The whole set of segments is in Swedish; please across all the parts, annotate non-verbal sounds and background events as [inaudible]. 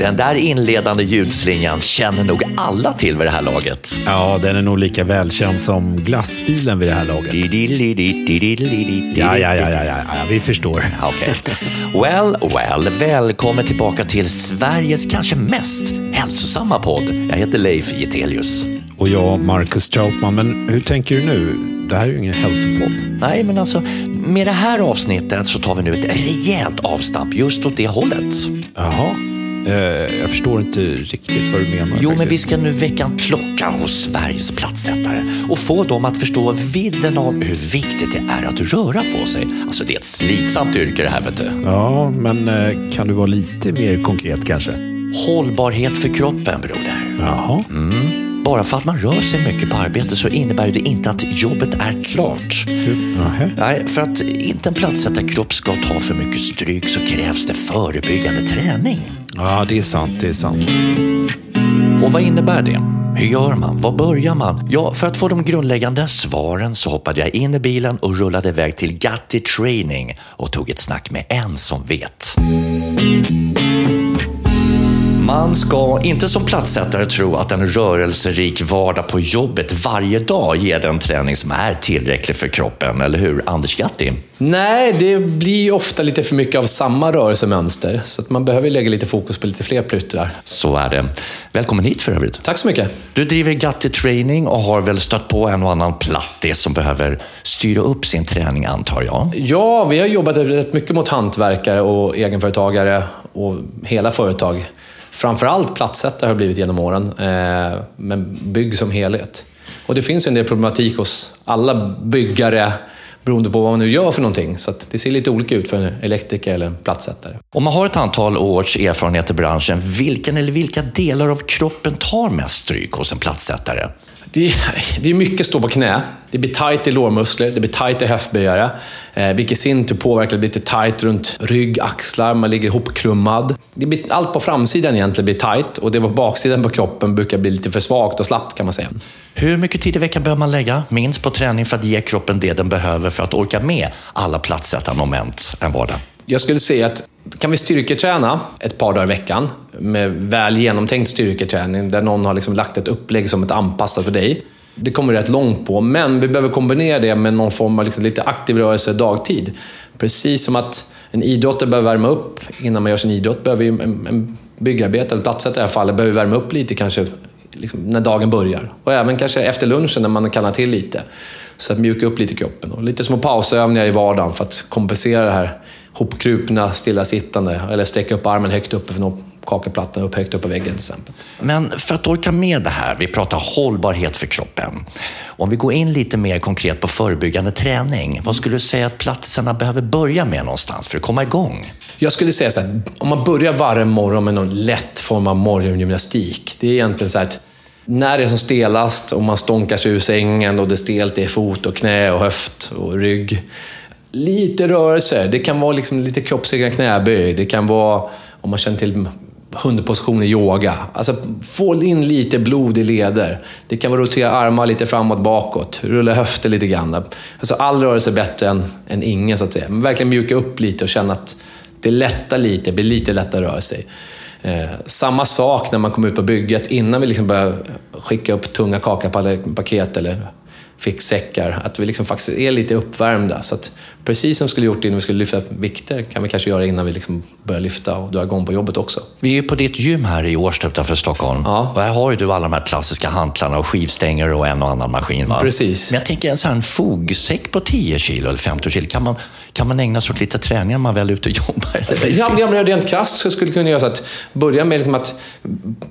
Den där inledande ljudslingan känner nog alla till vid det här laget. Ja, den är nog lika välkänd som glassbilen vid det här laget. Ja, ja, ja, ja, ja, vi förstår. Okej. Well, well, välkommen tillbaka till Sveriges kanske mest hälsosamma podd. Jag heter Leif Getelius. Och jag, Marcus Trautman. Men hur tänker du nu? Det här är ju ingen hälsopodd. Nej, men alltså med det här avsnittet så tar vi nu ett rejält avstamp just åt det hållet. Jaha. Eh, jag förstår inte riktigt vad du menar. Jo, faktiskt. men vi ska nu väcka en klocka hos Sveriges plattsättare och få dem att förstå vidden av hur viktigt det är att röra på sig. Alltså, det är ett slitsamt yrke det här, vet du. Ja, men eh, kan du vara lite mer konkret kanske? Hållbarhet för kroppen, broder. Jaha. Bara för att man rör sig mycket på arbete så innebär det inte att jobbet är klart. Nähä. Nej, för att inte en plattsättarkropp ska ta för mycket stryk så krävs det förebyggande träning. Ja, det är sant. Det är sant. Och vad innebär det? Hur gör man? Var börjar man? Ja, för att få de grundläggande svaren så hoppade jag in i bilen och rullade iväg till Gatti Training och tog ett snack med en som vet. Man ska inte som plattsättare tro att en rörelserik vardag på jobbet varje dag ger den träning som är tillräcklig för kroppen, eller hur? Anders Gatti? Nej, det blir ofta lite för mycket av samma rörelsemönster. Så att man behöver lägga lite fokus på lite fler plyttrar. Så är det. Välkommen hit för övrigt. Tack så mycket. Du driver Gatti Training och har väl stött på en och annan plattis som behöver styra upp sin träning, antar jag? Ja, vi har jobbat rätt mycket mot hantverkare och egenföretagare och hela företag. Framförallt plattsättare har blivit genom åren, eh, men bygg som helhet. Och det finns ju en del problematik hos alla byggare beroende på vad man nu gör för någonting. Så att det ser lite olika ut för en elektriker eller en plattsättare. Om man har ett antal års erfarenhet i branschen, vilken eller vilka delar av kroppen tar mest stryk hos en plattsättare? Det är, det är mycket stå på knä. Det blir tajt i lårmuskler, det blir tajt i höftböjare. Eh, vilket i sin tur påverkar, det blir lite tajt runt rygg, axlar, man ligger ihopkrummad. Det blir, allt på framsidan egentligen blir tajt och det på baksidan på kroppen brukar bli lite för svagt och slappt kan man säga. Hur mycket tid i veckan behöver man lägga minst på träning för att ge kroppen det den behöver för att orka med alla plattsättarmoment en vardag? Jag skulle säga att kan vi styrketräna ett par dagar i veckan med väl genomtänkt styrketräning där någon har liksom lagt ett upplägg som är anpassat för dig. Det kommer vi rätt långt på, men vi behöver kombinera det med någon form av liksom lite aktiv rörelse dagtid. Precis som att en idrottare behöver värma upp innan man gör sin idrott, behöver en, en byggarbetare, eller plattsättare i det här fallet, behöver värma upp lite kanske liksom när dagen börjar. Och även kanske efter lunchen när man kallar till lite. Så att mjuka upp lite i kroppen. Och lite små pausövningar i vardagen för att kompensera det här hopkrupna, stillasittande. Eller sträcka upp armen högt uppe för någon kakelplattan upp högt upp på väggen till exempel. Men för att orka med det här, vi pratar hållbarhet för kroppen. Om vi går in lite mer konkret på förebyggande träning, vad skulle du säga att platserna behöver börja med någonstans för att komma igång? Jag skulle säga så här, om man börjar varje morgon med någon lätt form av morgongymnastik. Det är egentligen så att när det är som stelast och man stånkar sig ur sängen och det är stelt i fot och knä och höft och rygg. Lite rörelse. Det kan vara liksom lite kroppsegna knäböj. Det kan vara, om man känner till hundposition i yoga. Alltså, få in lite blod i leder. Det kan vara rotera armar lite framåt, bakåt. Rulla höfter lite grann. Alltså, all rörelse är bättre än, än ingen, så att säga. Men verkligen mjuka upp lite och känna att det lättar lite, blir lite lättare att röra sig. Eh, samma sak när man kommer ut på bygget. Innan vi liksom börjar skicka upp tunga kakapaket eller ficksäckar. Att vi liksom faktiskt är lite uppvärmda. Så att precis som vi skulle gjort innan vi skulle lyfta vikter kan vi kanske göra innan vi liksom börjar lyfta och dra igång på jobbet också. Vi är på ditt gym här i Årsta utanför Stockholm. Ja. Och här har ju du alla de här klassiska hantlarna och skivstänger och en och annan maskin. Va? Precis. Men jag tänker en sån här fogsäck på 10 kilo eller 15 kilo, kan man, kan man ägna sig åt lite träning när man väl är ute och jobbar? Ja, men rent krasst så skulle kunna göra så att börja med liksom att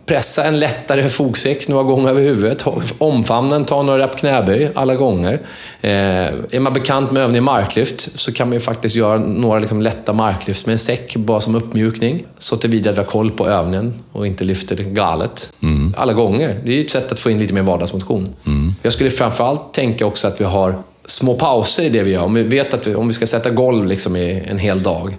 pressa en lättare fogsäck några gånger över huvudet. Omfamna den, ta några rep knäböj alla gånger. Eh, är man bekant med övning marklyft så kan man ju faktiskt göra några liksom lätta marklyft med en säck bara som uppmjukning. Så tillvida att vi har koll på övningen och inte lyfter galet. Alla gånger. Det är ju ett sätt att få in lite mer vardagsmotion. Jag skulle framförallt tänka också att vi har små pauser i det vi gör. Om vi vet att vi, om vi ska sätta golv liksom i en hel dag.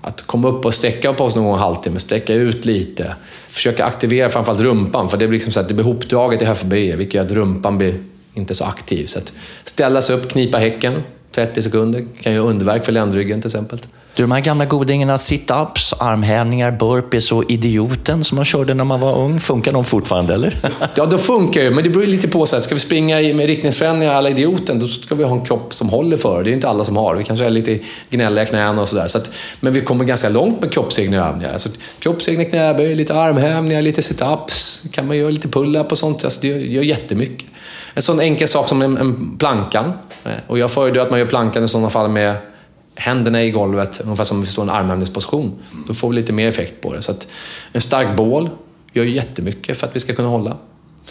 Att komma upp och sträcka på oss någon gång en halvtimme, sträcka ut lite. Försöka aktivera framförallt rumpan, för det blir, liksom så att det blir hopdraget i höftböjer, vilket gör att rumpan blir inte så aktiv. Så att ställa sig upp, knipa häcken, 30 sekunder. Kan göra underverk för ländryggen till exempel. Du, de här gamla godingarna, sit-ups, armhävningar, burpees och idioten som man körde när man var ung, funkar de fortfarande eller? [laughs] ja, de funkar ju, men det beror lite på. Så här, ska vi springa med riktningsförändringar alla idioten, då ska vi ha en kropp som håller för det. är inte alla som har. Vi kanske är lite gnälliga knän och sådär. Så men vi kommer ganska långt med kroppsegna övningar. Så kroppsegna knäböj, lite armhävningar, lite sit-ups. Kan man göra lite pull-up och sånt. Alltså, det gör jättemycket. En sån enkel sak som en, en plankan. Eh, och jag föredrar att man gör plankan i sådana fall med händerna i golvet, ungefär som om vi står i en armhävningsposition. Då får vi lite mer effekt på det. Så en stark bål gör jättemycket för att vi ska kunna hålla.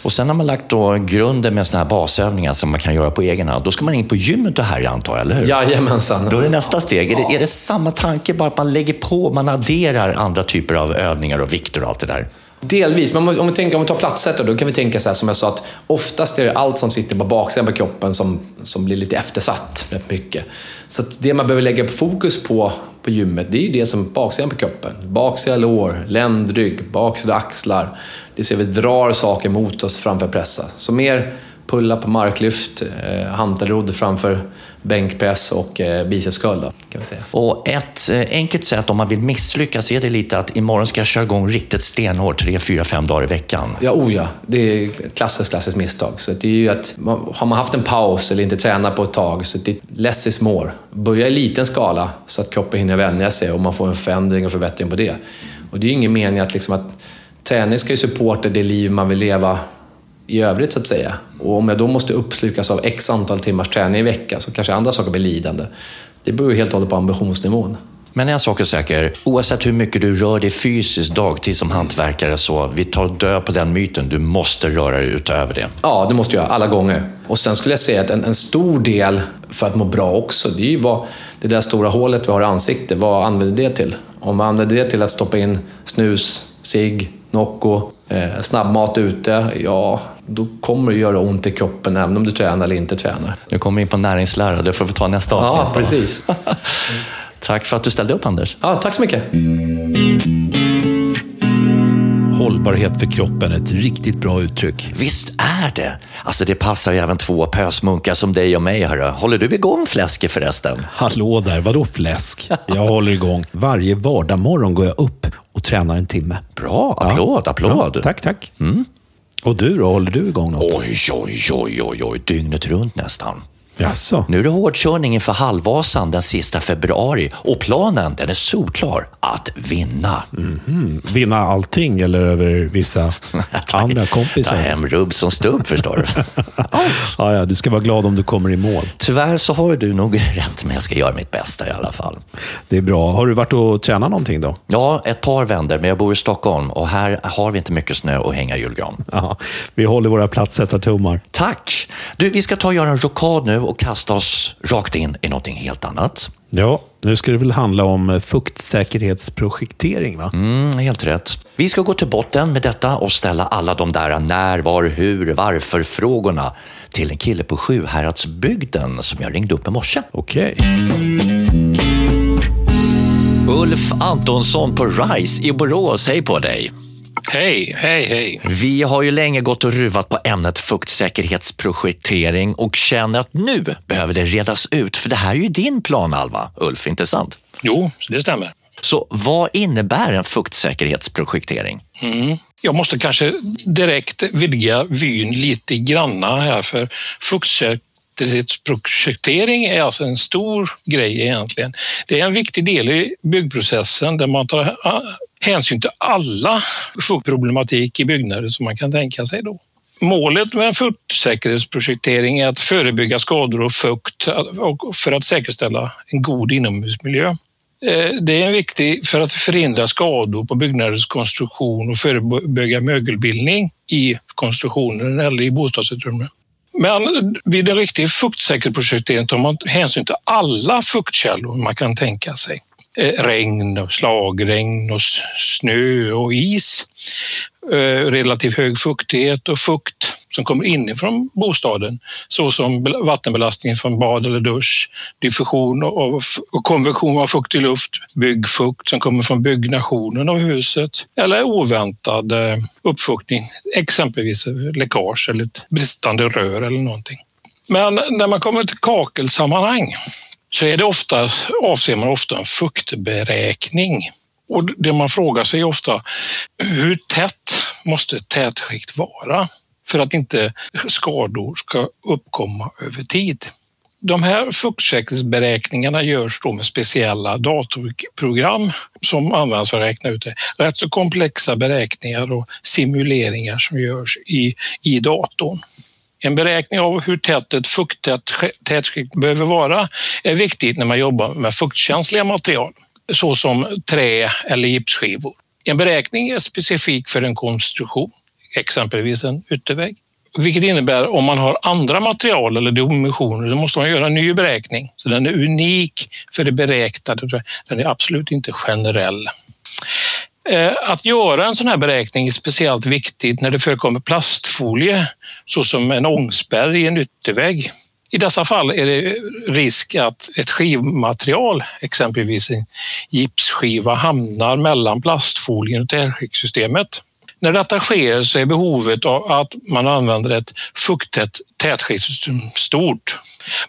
Och sen har man lagt då grunden med såna här basövningar som man kan göra på egen hand. Då ska man in på gymmet och här antar jag, eller hur? Jajamensan. Då är det nästa steg. Är, det, är det samma tanke, bara att man lägger på, man adderar andra typer av övningar och vikter och allt det där? Delvis, men om vi, tänker, om vi tar platsättare, då kan vi tänka så här som jag sa att oftast är det allt som sitter på baksidan på kroppen som, som blir lite eftersatt rätt mycket. Så det man behöver lägga fokus på på gymmet, det är ju det som baksidan på kroppen. Baksida lår, ländrygg, baksida axlar. Det vill säga vi drar saker mot oss framför pressa. Så mer pulla på marklyft, eh, hantelrodd framför bänkpress och eh, bicepscurl. Kan vi säga. Och ett eh, enkelt sätt om man vill misslyckas är det lite att imorgon ska jag köra igång riktigt stenhårt, tre, fyra, fem dagar i veckan. Ja, oh ja. Det är klassiskt, klassiskt misstag. Så det är ju att, har man haft en paus eller inte tränat på ett tag, så det är less is more. Börja i liten skala så att kroppen hinner vänja sig och man får en förändring och förbättring på det. Och det är ju ingen mening att, liksom att träning ska ju supporta det liv man vill leva i övrigt så att säga. Och om jag då måste uppslukas av x antal timmars träning i veckan så kanske andra saker blir lidande. Det beror helt och hållet på ambitionsnivån. Men en sak är säker, oavsett hur mycket du rör dig fysiskt dagtid som hantverkare så, vi tar död på den myten. Du måste röra dig utöver det. Ja, det måste jag. Alla gånger. Och sen skulle jag säga att en, en stor del för att må bra också, det är ju vad det där stora hålet vi har i ansiktet, vad använder det till? Om vi använder det till att stoppa in snus, cigg, Nocco, eh, snabbmat ute, ja, då kommer det göra ont i kroppen även om du tränar eller inte tränar. Nu kommer vi in på näringslära, det får vi ta nästa avsnitt. Ja, precis. [laughs] tack för att du ställde upp Anders. Ja, tack så mycket. Hållbarhet för kroppen, ett riktigt bra uttryck. Visst är det. Alltså det passar ju även två pösmunkar som dig och mig. Hörru. Håller du igång fläsket förresten? Hallå där, vadå fläsk? Jag håller igång. Varje vardagsmorgon går jag upp och tränar en timme. Bra, applåd, ja. applåd. Ja, tack, tack. Mm. Och du då, håller du igång något? Oj, oj, oj, oj, oj, dygnet runt nästan. Jaså? Nu är det hårdkörning inför halvvasan den sista februari och planen den är solklar. Att vinna. Mm -hmm. Vinna allting eller över vissa [laughs] andra kompisar? Ta hem rubb som stubb förstår du. [laughs] ja, ja, du ska vara glad om du kommer i mål. Tyvärr så har du nog rätt, men jag ska göra mitt bästa i alla fall. Det är bra. Har du varit och tränat någonting då? Ja, ett par vänder, men jag bor i Stockholm och här har vi inte mycket snö att hänga julgran. Ja, vi håller våra platsättartummar. Tack! Du, vi ska ta och göra en rockad nu och kasta oss rakt in i någonting helt annat. Ja, nu ska det väl handla om fuktsäkerhetsprojektering, va? Mm, helt rätt. Vi ska gå till botten med detta och ställa alla de där när, var, hur, varför-frågorna till en kille på Sjuhäradsbygden som jag ringde upp i morse. Okej. Ulf Antonsson på RISE i Borås, hej på dig! Hej, hej, hej. Vi har ju länge gått och ruvat på ämnet fuktsäkerhetsprojektering och känner att nu behöver det redas ut. För det här är ju din plan, Alva, Ulf, inte sant? Jo, det stämmer. Så vad innebär en fuktsäkerhetsprojektering? Mm. Jag måste kanske direkt vidga vyn lite granna här, för fuktsäkerhetsprojektering är alltså en stor grej egentligen. Det är en viktig del i byggprocessen där man tar hänsyn till alla fuktproblematik i byggnader som man kan tänka sig då. Målet med en fuktsäkerhetsprojektering är att förebygga skador och fukt och för att säkerställa en god inomhusmiljö. Eh, det är viktigt för att förhindra skador på byggnaders konstruktion och förebygga mögelbildning i konstruktionen eller i bostadsutrymmen. Men vid en riktig fuktsäkerhetsprojektering tar man hänsyn till alla fuktkällor man kan tänka sig. Eh, regn, och slagregn och snö och is. Eh, relativt hög fuktighet och fukt som kommer inifrån bostaden såsom vattenbelastning från bad eller dusch, diffusion och, konvektion av fuktig luft, byggfukt som kommer från byggnationen av huset eller oväntad eh, uppfuktning, exempelvis läckage eller ett bristande rör eller någonting. Men när man kommer till kakelsammanhang så är det ofta, avser man ofta en fuktberäkning. Och det man frågar sig ofta, hur tätt måste ett tätskikt vara för att inte skador ska uppkomma över tid? De här fuktsäkerhetsberäkningarna görs då med speciella datorprogram som används för att räkna ut det. Rätt så komplexa beräkningar och simuleringar som görs i, i datorn. En beräkning av hur tätt ett fukttätt tätskikt behöver vara är viktigt när man jobbar med fuktkänsliga material såsom trä eller gipsskivor. En beräkning är specifik för en konstruktion, exempelvis en yttervägg. Vilket innebär om man har andra material eller dimensioner, då måste man göra en ny beräkning. Så den är unik för det beräknade. Den är absolut inte generell. Eh, att göra en sån här beräkning är speciellt viktigt när det förekommer plastfolie, såsom en ångspärr i en yttervägg. I dessa fall är det risk att ett skivmaterial, exempelvis en gipsskiva, hamnar mellan plastfolien och tätskiktssystemet. När detta sker så är behovet av att man använder ett fukttätt tätskiktssystem stort.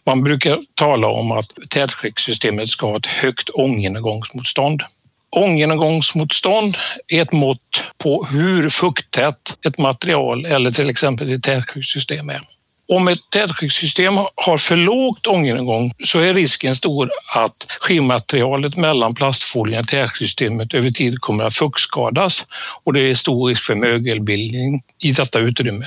Man brukar tala om att tätskiktssystemet ska ha ett högt ånggenomgångsmotstånd. Ånggenomgångsmotstånd är ett mått på hur fukttätt ett material eller till exempel ett tätskiktssystem är. Om ett tätskiktssystem har för lågt ånggenomgång så är risken stor att skivmaterialet mellan plastfolien och tätskiktssystemet över tid kommer att fuktskadas och det är stor risk för mögelbildning i detta utrymme.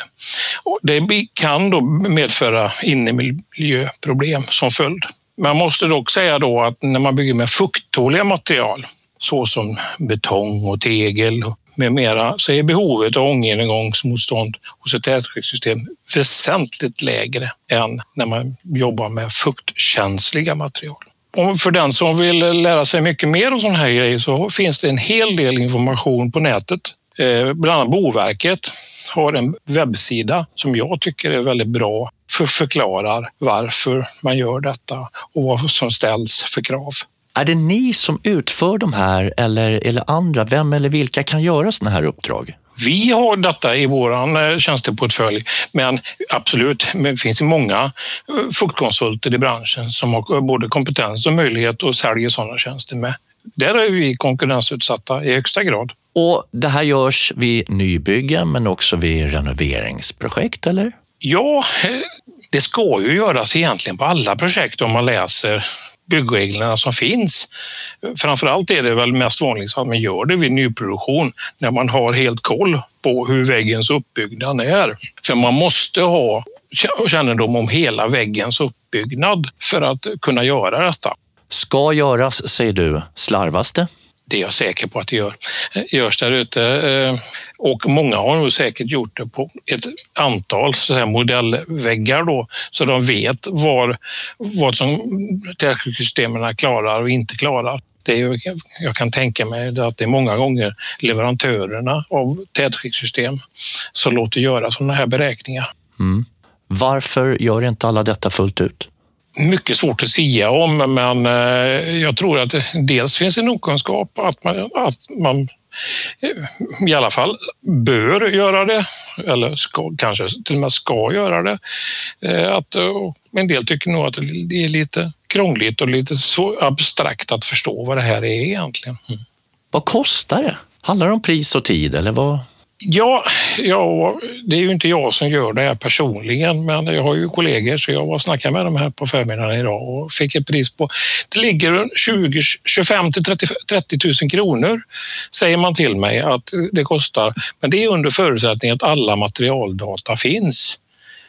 Det kan då medföra innemiljöproblem som följd. Man måste dock säga då att när man bygger med fukttåliga material såsom betong och tegel med mera så är behovet av ånggenomgångsmotstånd hos ett tätskiktssystem väsentligt lägre än när man jobbar med fuktkänsliga material. Och för den som vill lära sig mycket mer om sådana här grejer så finns det en hel del information på nätet. Eh, bland annat Boverket har en webbsida som jag tycker är väldigt bra för förklarar varför man gör detta och vad som ställs för krav. Är det ni som utför de här eller, eller andra? Vem eller vilka kan göra sådana här uppdrag? Vi har detta i vår eh, tjänsteportfölj, men absolut, det finns många eh, fuktkonsulter i branschen som har både kompetens och möjlighet att sälja sådana tjänster med. Där är vi konkurrensutsatta i högsta grad. Och Det här görs vid nybyggen men också vid renoveringsprojekt, eller? Ja, eh, det ska ju göras egentligen på alla projekt om man läser byggreglerna som finns. Framförallt är det väl mest vanligt att man gör det vid nyproduktion när man har helt koll på hur väggens uppbyggnad är. För man måste ha kännedom om hela väggens uppbyggnad för att kunna göra detta. Ska göras, säger du. Slarvas det? Det är jag säker på att det gör, eh, görs där ute. Eh, och många har nog säkert gjort det på ett antal så här modellväggar då, så de vet var, vad som systemen klarar och inte klarar. Det är, jag kan tänka mig att det är många gånger leverantörerna av tätskiktssystem som låter göra sådana här beräkningar. Mm. Varför gör inte alla detta fullt ut? Mycket svårt att sia om, men eh, jag tror att det, dels finns en okunskap att man, att man eh, i alla fall bör göra det, eller ska, kanske till och med ska göra det. Eh, att, en del tycker nog att det är lite krångligt och lite så abstrakt att förstå vad det här är egentligen. Mm. Vad kostar det? Handlar det om pris och tid eller vad? Ja, ja, det är ju inte jag som gör det här personligen, men jag har ju kollegor så jag var och snackade med dem här på förmiddagen idag och fick ett pris på, det ligger 20, 25 till 30, 30 000 kronor säger man till mig att det kostar, men det är under förutsättning att alla materialdata finns.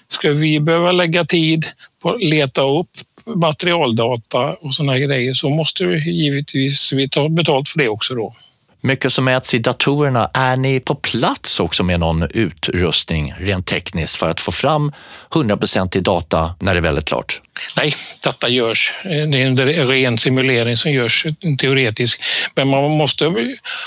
Ska vi behöva lägga tid på att leta upp materialdata och sådana grejer så måste vi givetvis vi ta betalt för det också då mycket som mäts i datorerna. Är ni på plats också med någon utrustning rent tekniskt för att få fram hundraprocentig data när det väl är klart? Nej, detta görs. Det är en ren simulering som görs, teoretiskt. Men man måste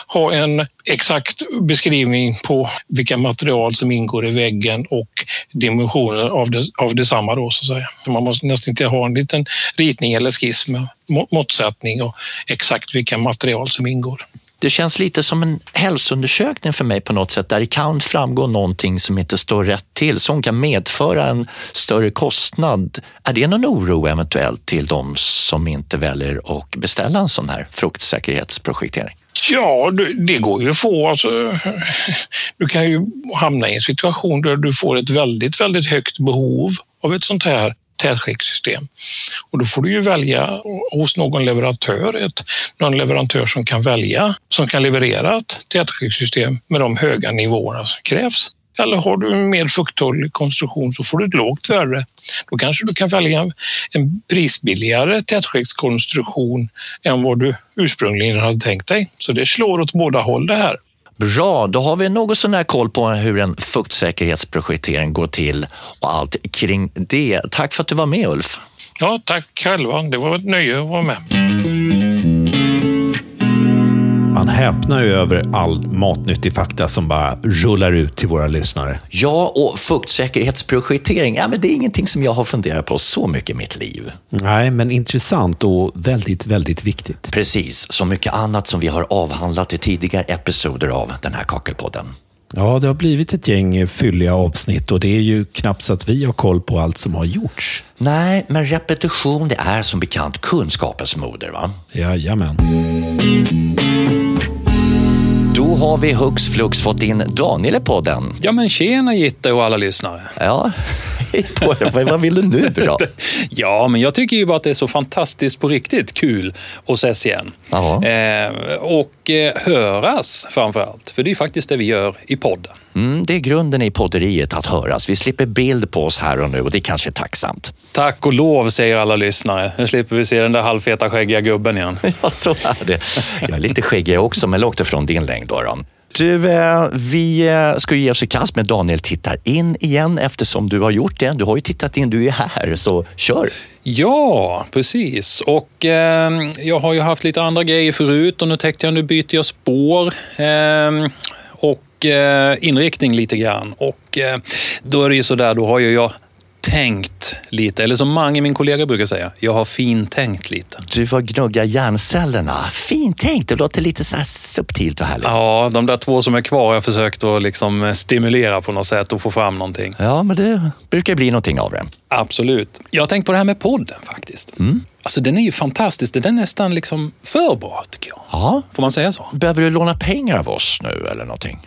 ha en exakt beskrivning på vilka material som ingår i väggen och dimensioner av, det, av detsamma. Då, så att säga. Man måste nästan inte ha en liten ritning eller skiss med måttsättning och exakt vilka material som ingår. Det känns lite som en hälsoundersökning för mig på något sätt där det kan framgå någonting som inte står rätt till som kan medföra en större kostnad. Är det någon oro eventuellt till de som inte väljer att beställa en sån här fruktsäkerhetsprojektering? Ja, det går ju att få. Alltså, du kan ju hamna i en situation där du får ett väldigt, väldigt högt behov av ett sånt här tätskiktssystem. Och då får du ju välja hos någon leverantör, ett, någon leverantör som kan välja, som kan leverera ett tätskiktssystem med de höga nivåerna som krävs. Eller har du en mer fukttålig konstruktion så får du ett lågt värde. Då kanske du kan välja en prisbilligare tätskiktskonstruktion än vad du ursprungligen hade tänkt dig. Så det slår åt båda håll det här. Bra, då har vi något sån här koll på hur en fuktsäkerhetsprojektering går till och allt kring det. Tack för att du var med Ulf. Ja, tack själva. Det var ett nöje att vara med. Man häpnar ju över all matnyttig fakta som bara rullar ut till våra lyssnare. Ja, och fuktsäkerhetsprojektering, ja, men det är ingenting som jag har funderat på så mycket i mitt liv. Nej, men intressant och väldigt, väldigt viktigt. Precis, som mycket annat som vi har avhandlat i tidigare episoder av den här Kakelpodden. Ja, det har blivit ett gäng fylliga avsnitt och det är ju knappt så att vi har koll på allt som har gjorts. Nej, men repetition det är som bekant kunskapens moder, va? Jajamän. Då har vi hux flux fått in Daniel i podden. Ja, men tjena Gitte och alla lyssnare. Ja, [laughs] vad vill du nu [laughs] då? ja, men jag tycker ju bara att det är så fantastiskt på riktigt kul att ses igen. Eh, och eh, höras framför allt, för det är faktiskt det vi gör i podden. Mm, det är grunden i podderiet, att höras. Vi slipper bild på oss här och nu och det kanske är tacksamt. Tack och lov, säger alla lyssnare. Nu slipper vi se den där halvfeta skäggiga gubben igen. [laughs] ja, så är det. Jag är lite skäggig också, men långt ifrån din längd. Då, då. Du, eh, vi eh, ska ge oss i kast med Daniel tittar in igen eftersom du har gjort det. Du har ju tittat in, du är här, så kör! Ja, precis. Och eh, jag har ju haft lite andra grejer förut och nu tänkte jag nu byter jag spår. Eh, inriktning lite grann. Och eh, då är det ju sådär, då har ju jag tänkt lite, eller som Mange, min kollega, brukar säga, jag har fintänkt lite. Du har gnuggat hjärncellerna. Fintänkt, det låter lite så subtilt och härligt. Ja, de där två som är kvar har jag försökt att liksom stimulera på något sätt och få fram någonting. Ja, men det brukar bli någonting av det. Absolut. Jag har tänkt på det här med podden faktiskt. Mm. Alltså den är ju fantastisk. Den är nästan liksom för bra tycker jag. Ja. Får man säga så? Behöver du låna pengar av oss nu eller någonting?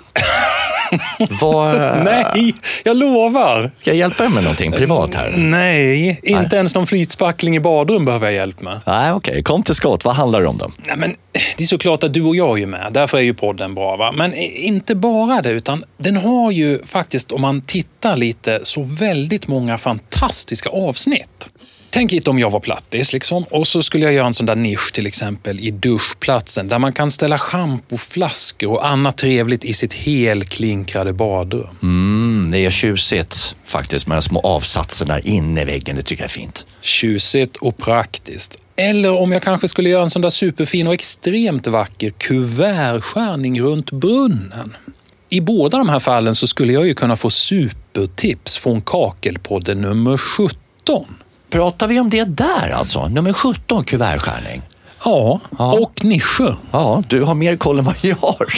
[laughs] Var... Nej, jag lovar. Ska jag hjälpa dig med någonting privat här? Nej, inte Nej. ens någon flytspackling i badrum behöver jag hjälp med. Nej, okej. Okay. Kom till skott. Vad handlar det om då? Nej, men det är såklart att du och jag är med. Därför är ju podden bra. Va? Men inte bara det, utan den har ju faktiskt, om man tittar lite, så väldigt många fantastiska avsnitt. Tänk lite om jag var plattis liksom. och så skulle jag göra en sån där nisch till exempel i duschplatsen där man kan ställa schampoflaskor och annat trevligt i sitt helklinkrade badrum. Mm, det är tjusigt faktiskt med de små avsatserna inne i väggen. Det tycker jag är fint. Tjusigt och praktiskt. Eller om jag kanske skulle göra en sån där superfin och extremt vacker kuvertskärning runt brunnen. I båda de här fallen så skulle jag ju kunna få supertips från Kakelpodden nummer 17 Pratar vi om det där alltså? Nummer 17, kuvertskärning? Ja, ja, och nischer. Ja, du har mer koll än vad jag har.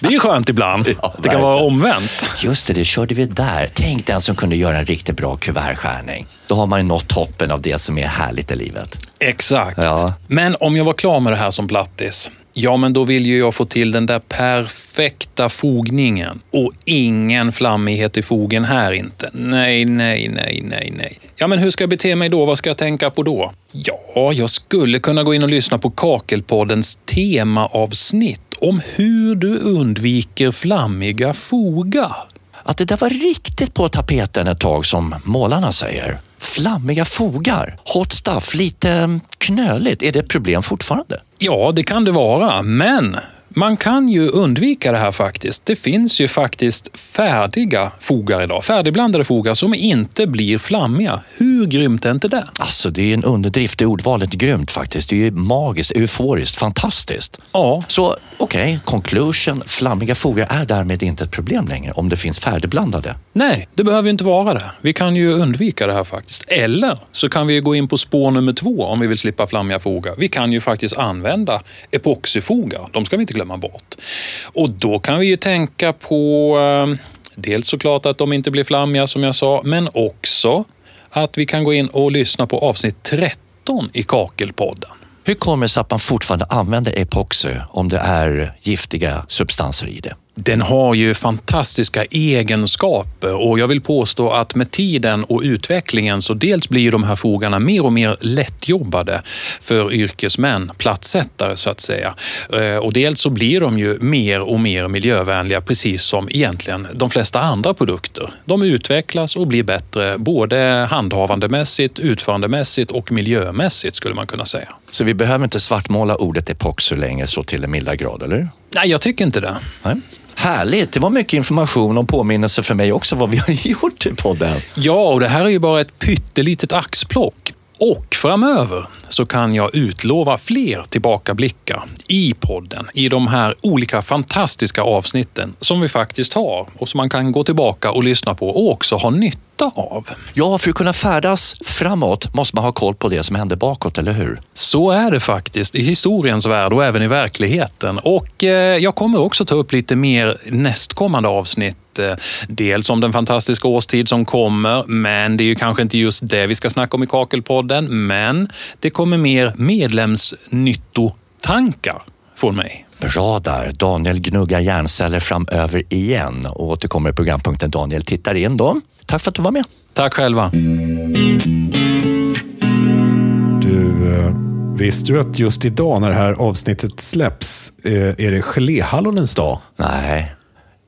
Det är skönt ibland. [laughs] Ja, det kan vara omvänt. Just det, det körde vi där. Tänk den som kunde göra en riktigt bra kuvertskärning. Då har man nått toppen av det som är härligt i livet. Exakt. Ja. Men om jag var klar med det här som plattis, Ja, men då vill ju jag få till den där perfekta fogningen. Och ingen flammighet i fogen här inte. Nej, nej, nej, nej, nej. Ja, men hur ska jag bete mig då? Vad ska jag tänka på då? Ja, jag skulle kunna gå in och lyssna på Kakelpoddens temaavsnitt om hur du undviker flammiga fogar. Att det där var riktigt på tapeten ett tag som målarna säger. Flammiga fogar, hot stuff, lite knöligt. Är det ett problem fortfarande? Ja, det kan det vara, men man kan ju undvika det här faktiskt. Det finns ju faktiskt färdiga fogar idag. Färdigblandade fogar som inte blir flammiga. Hur grymt är inte det? Alltså, det är en underdrift. Det ordvalet grymt faktiskt. Det är ju magiskt, euforiskt, fantastiskt. Ja. Så okej, okay, conclusion. Flammiga fogar är därmed inte ett problem längre om det finns färdigblandade. Nej, det behöver inte vara det. Vi kan ju undvika det här faktiskt. Eller så kan vi gå in på spår nummer två om vi vill slippa flammiga fogar. Vi kan ju faktiskt använda epoxyfogar. De ska vi inte glömma bort. Och då kan vi ju tänka på eh, dels såklart att de inte blir flammiga som jag sa, men också att vi kan gå in och lyssna på avsnitt 13 i Kakelpodden. Hur kommer det sig att man fortfarande använder epoxy om det är giftiga substanser i det? Den har ju fantastiska egenskaper och jag vill påstå att med tiden och utvecklingen så dels blir de här fogarna mer och mer lättjobbade för yrkesmän, plattsättare så att säga. Eh, och dels så blir de ju mer och mer miljövänliga precis som egentligen de flesta andra produkter. De utvecklas och blir bättre både handhavandemässigt, utförandemässigt och miljömässigt skulle man kunna säga. Så vi behöver inte svartmåla ordet epoxy längre så till en milda grad, eller? Nej, jag tycker inte det. Nej. Härligt! Det var mycket information och påminnelse för mig också vad vi har [laughs] gjort i podden. Ja, och det här är ju bara ett pyttelitet axplock. Och framöver så kan jag utlova fler tillbakablickar i podden, i de här olika fantastiska avsnitten som vi faktiskt har och som man kan gå tillbaka och lyssna på och också ha nytta av. Ja, för att kunna färdas framåt måste man ha koll på det som händer bakåt, eller hur? Så är det faktiskt i historiens värld och även i verkligheten. Och eh, jag kommer också ta upp lite mer nästkommande avsnitt Eh, dels om den fantastiska årstid som kommer, men det är ju kanske inte just det vi ska snacka om i Kakelpodden. Men det kommer mer medlemsnyttotankar från mig. Bra där. Daniel gnuggar hjärnceller framöver igen och återkommer i programpunkten Daniel tittar in då. Tack för att du var med. Tack själva. Du, eh, visste du att just idag när det här avsnittet släpps eh, är det geléhallonens dag? Nej,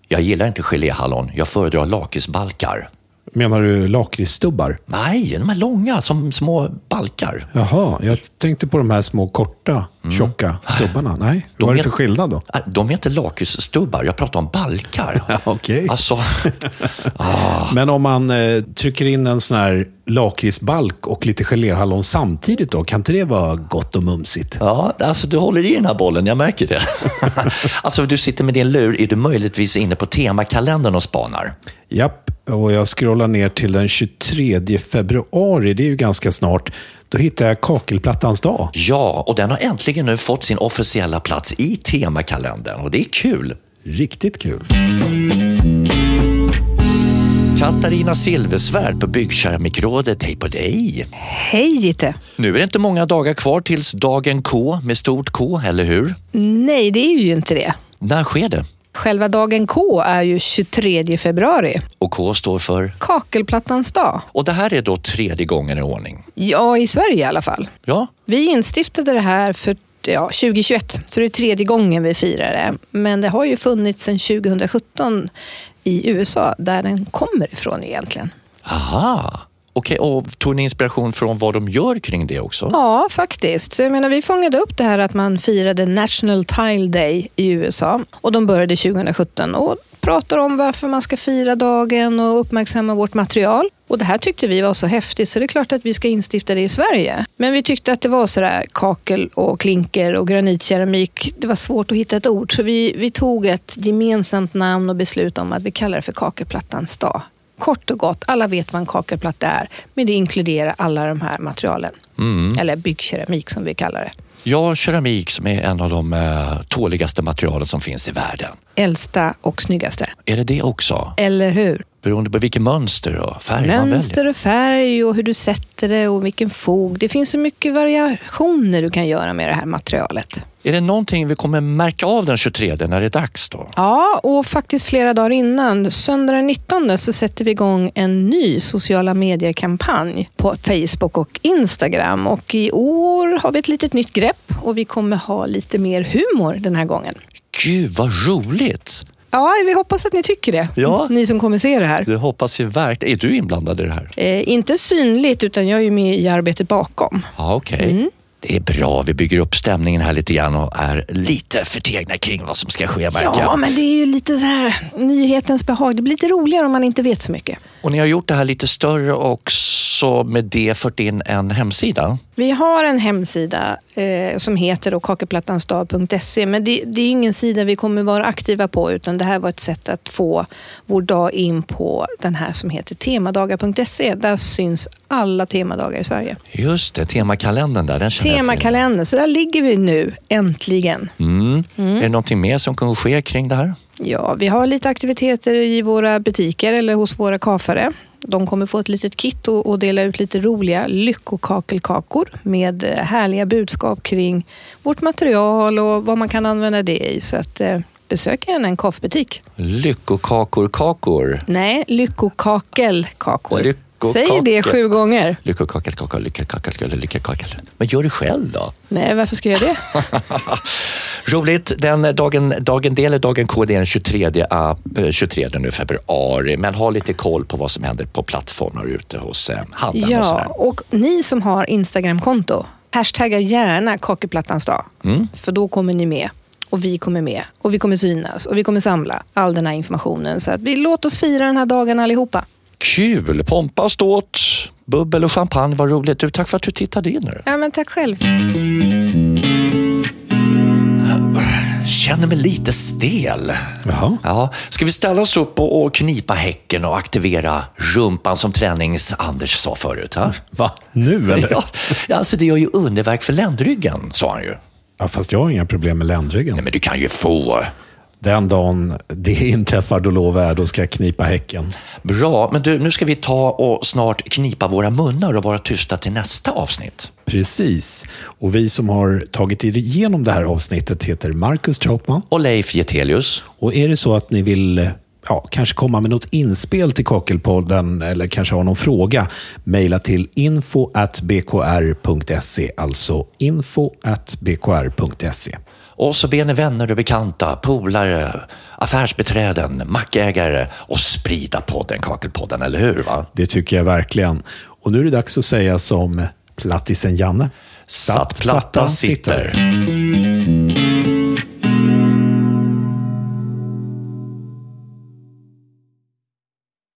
jag gillar inte geléhallon. Jag föredrar lakritsbalkar. Menar du lakritsstubbar? Nej, de är långa som små balkar. Jaha, jag tänkte på de här små korta, mm. tjocka stubbarna. Nej, de vad är det för skillnad då? Äh, de är inte lakritsstubbar, jag pratar om balkar. [laughs] Okej. Okay. Alltså, [laughs] ah. Men om man eh, trycker in en sån här lakritsbalk och lite geléhallon samtidigt då, kan inte det vara gott och mumsigt? Ja, alltså du håller i den här bollen, jag märker det. [laughs] alltså du sitter med din lur, är du möjligtvis inne på temakalendern och spanar? Japp, och jag scrollar ner till den 23 februari, det är ju ganska snart. Då hittar jag Kakelplattans dag. Ja, och den har äntligen nu fått sin officiella plats i temakalendern och det är kul. Riktigt kul. Katarina Silversvärd på Byggkeramikrådet. Hej på dig! Hej Gitte! Nu är det inte många dagar kvar tills dagen K med stort K, eller hur? Nej, det är ju inte det. När sker det? Själva dagen K är ju 23 februari. Och K står för? Kakelplattans dag. Och det här är då tredje gången i ordning? Ja, i Sverige i alla fall. Ja. Vi instiftade det här för ja, 2021, så det är tredje gången vi firar det. Men det har ju funnits sedan 2017 i USA, där den kommer ifrån egentligen. Aha. Okej, och tog ni inspiration från vad de gör kring det också? Ja, faktiskt. Jag menar, vi fångade upp det här att man firade National Tile Day i USA och de började 2017 och pratar om varför man ska fira dagen och uppmärksamma vårt material. Och det här tyckte vi var så häftigt så det är klart att vi ska instifta det i Sverige. Men vi tyckte att det var sådär kakel och klinker och granitkeramik. Det var svårt att hitta ett ord så vi, vi tog ett gemensamt namn och beslut om att vi kallar det för Kakelplattans dag. Kort och gott, alla vet vad en kakelplatta är, men det inkluderar alla de här materialen. Mm. Eller byggkeramik som vi kallar det. Ja, keramik som är en av de uh, tåligaste materialen som finns i världen. Äldsta och snyggaste. Är det det också? Eller hur? Beroende på vilket mönster och färg mönster man väljer. Mönster och färg och hur du sätter det och vilken fog. Det finns så mycket variationer du kan göra med det här materialet. Är det någonting vi kommer märka av den 23 när det är dags då? Ja, och faktiskt flera dagar innan. Söndag den 19 så sätter vi igång en ny sociala mediekampanj på Facebook och Instagram. Och i år har vi ett litet nytt grepp och vi kommer ha lite mer humor den här gången. Gud vad roligt! Ja, vi hoppas att ni tycker det. Ja. Ni som kommer se det här. Det hoppas vi verkligen. Är du inblandad i det här? Eh, inte synligt, utan jag är med i arbetet bakom. Okej. Okay. Mm. Det är bra, vi bygger upp stämningen här lite grann och är lite förtegna kring vad som ska ske märker Ja, men det är ju lite så här nyhetens behag. Det blir lite roligare om man inte vet så mycket. Och ni har gjort det här lite större också med det fört in en hemsida. Vi har en hemsida eh, som heter då kakelplattanstad.se men det, det är ingen sida vi kommer vara aktiva på utan det här var ett sätt att få vår dag in på den här som heter temadagar.se. Där syns alla temadagar i Sverige. Just det, temakalendern där. Den känner jag till. Temakalender, så där ligger vi nu äntligen. Mm. Är det någonting mer som kommer ske kring det här? Ja, vi har lite aktiviteter i våra butiker eller hos våra kafare. De kommer få ett litet kit och, och dela ut lite roliga lyckokakelkakor med eh, härliga budskap kring vårt material och vad man kan använda det i. Så att, eh, besök gärna en kaffebutik. Lyckokakor, kakor. Nej, lyckokakelkakor. Lyckokakel. Säg det sju gånger. Lyckokakel, kakor, lyckokakel, lyckokakel. Men gör det själv då. Nej, varför ska jag göra det? [laughs] Roligt. Den dagen, dagen D eller dagen K det är den 23, ap- eh, 23 nu februari. Men ha lite koll på vad som händer på plattformar ute hos eh, handeln och Ja, sådär. och ni som har Instagramkonto, hashtagga gärna Kakelplattans dag. Mm. För då kommer ni med. Och vi kommer med. Och vi kommer synas. Och vi kommer samla all den här informationen. Så att vi låt oss fira den här dagen allihopa. Kul! Pompa och ståt, bubbel och champagne. Vad roligt. Du, tack för att du tittade in nu. Ja, men tack själv. Känner mig lite stel. Jaha. Ja, ska vi ställa oss upp och, och knipa häcken och aktivera rumpan som tränings-Anders sa förut? Ha? Va? Nu eller? [laughs] Ja, alltså det gör ju underverk för ländryggen, sa han ju. Ja, fast jag har inga problem med ländryggen. Nej, men du kan ju få. Den dagen det [laughs] inträffar, då lovar jag, då ska jag knipa häcken. Bra, men du, nu ska vi ta och snart knipa våra munnar och vara tysta till nästa avsnitt. Precis. Och vi som har tagit er igenom det här avsnittet heter Marcus Trautman. Och Leif Getelius. Och är det så att ni vill ja, kanske komma med något inspel till Kakelpodden eller kanske ha någon fråga, mejla till info.bkr.se, alltså info.bkr.se. Och så ber ni vänner och bekanta, polare, affärsbeträden, mackägare och sprida podden Kakelpodden, eller hur? va? Det tycker jag verkligen. Och nu är det dags att säga som plattisen Janne. Satt plattan sitter.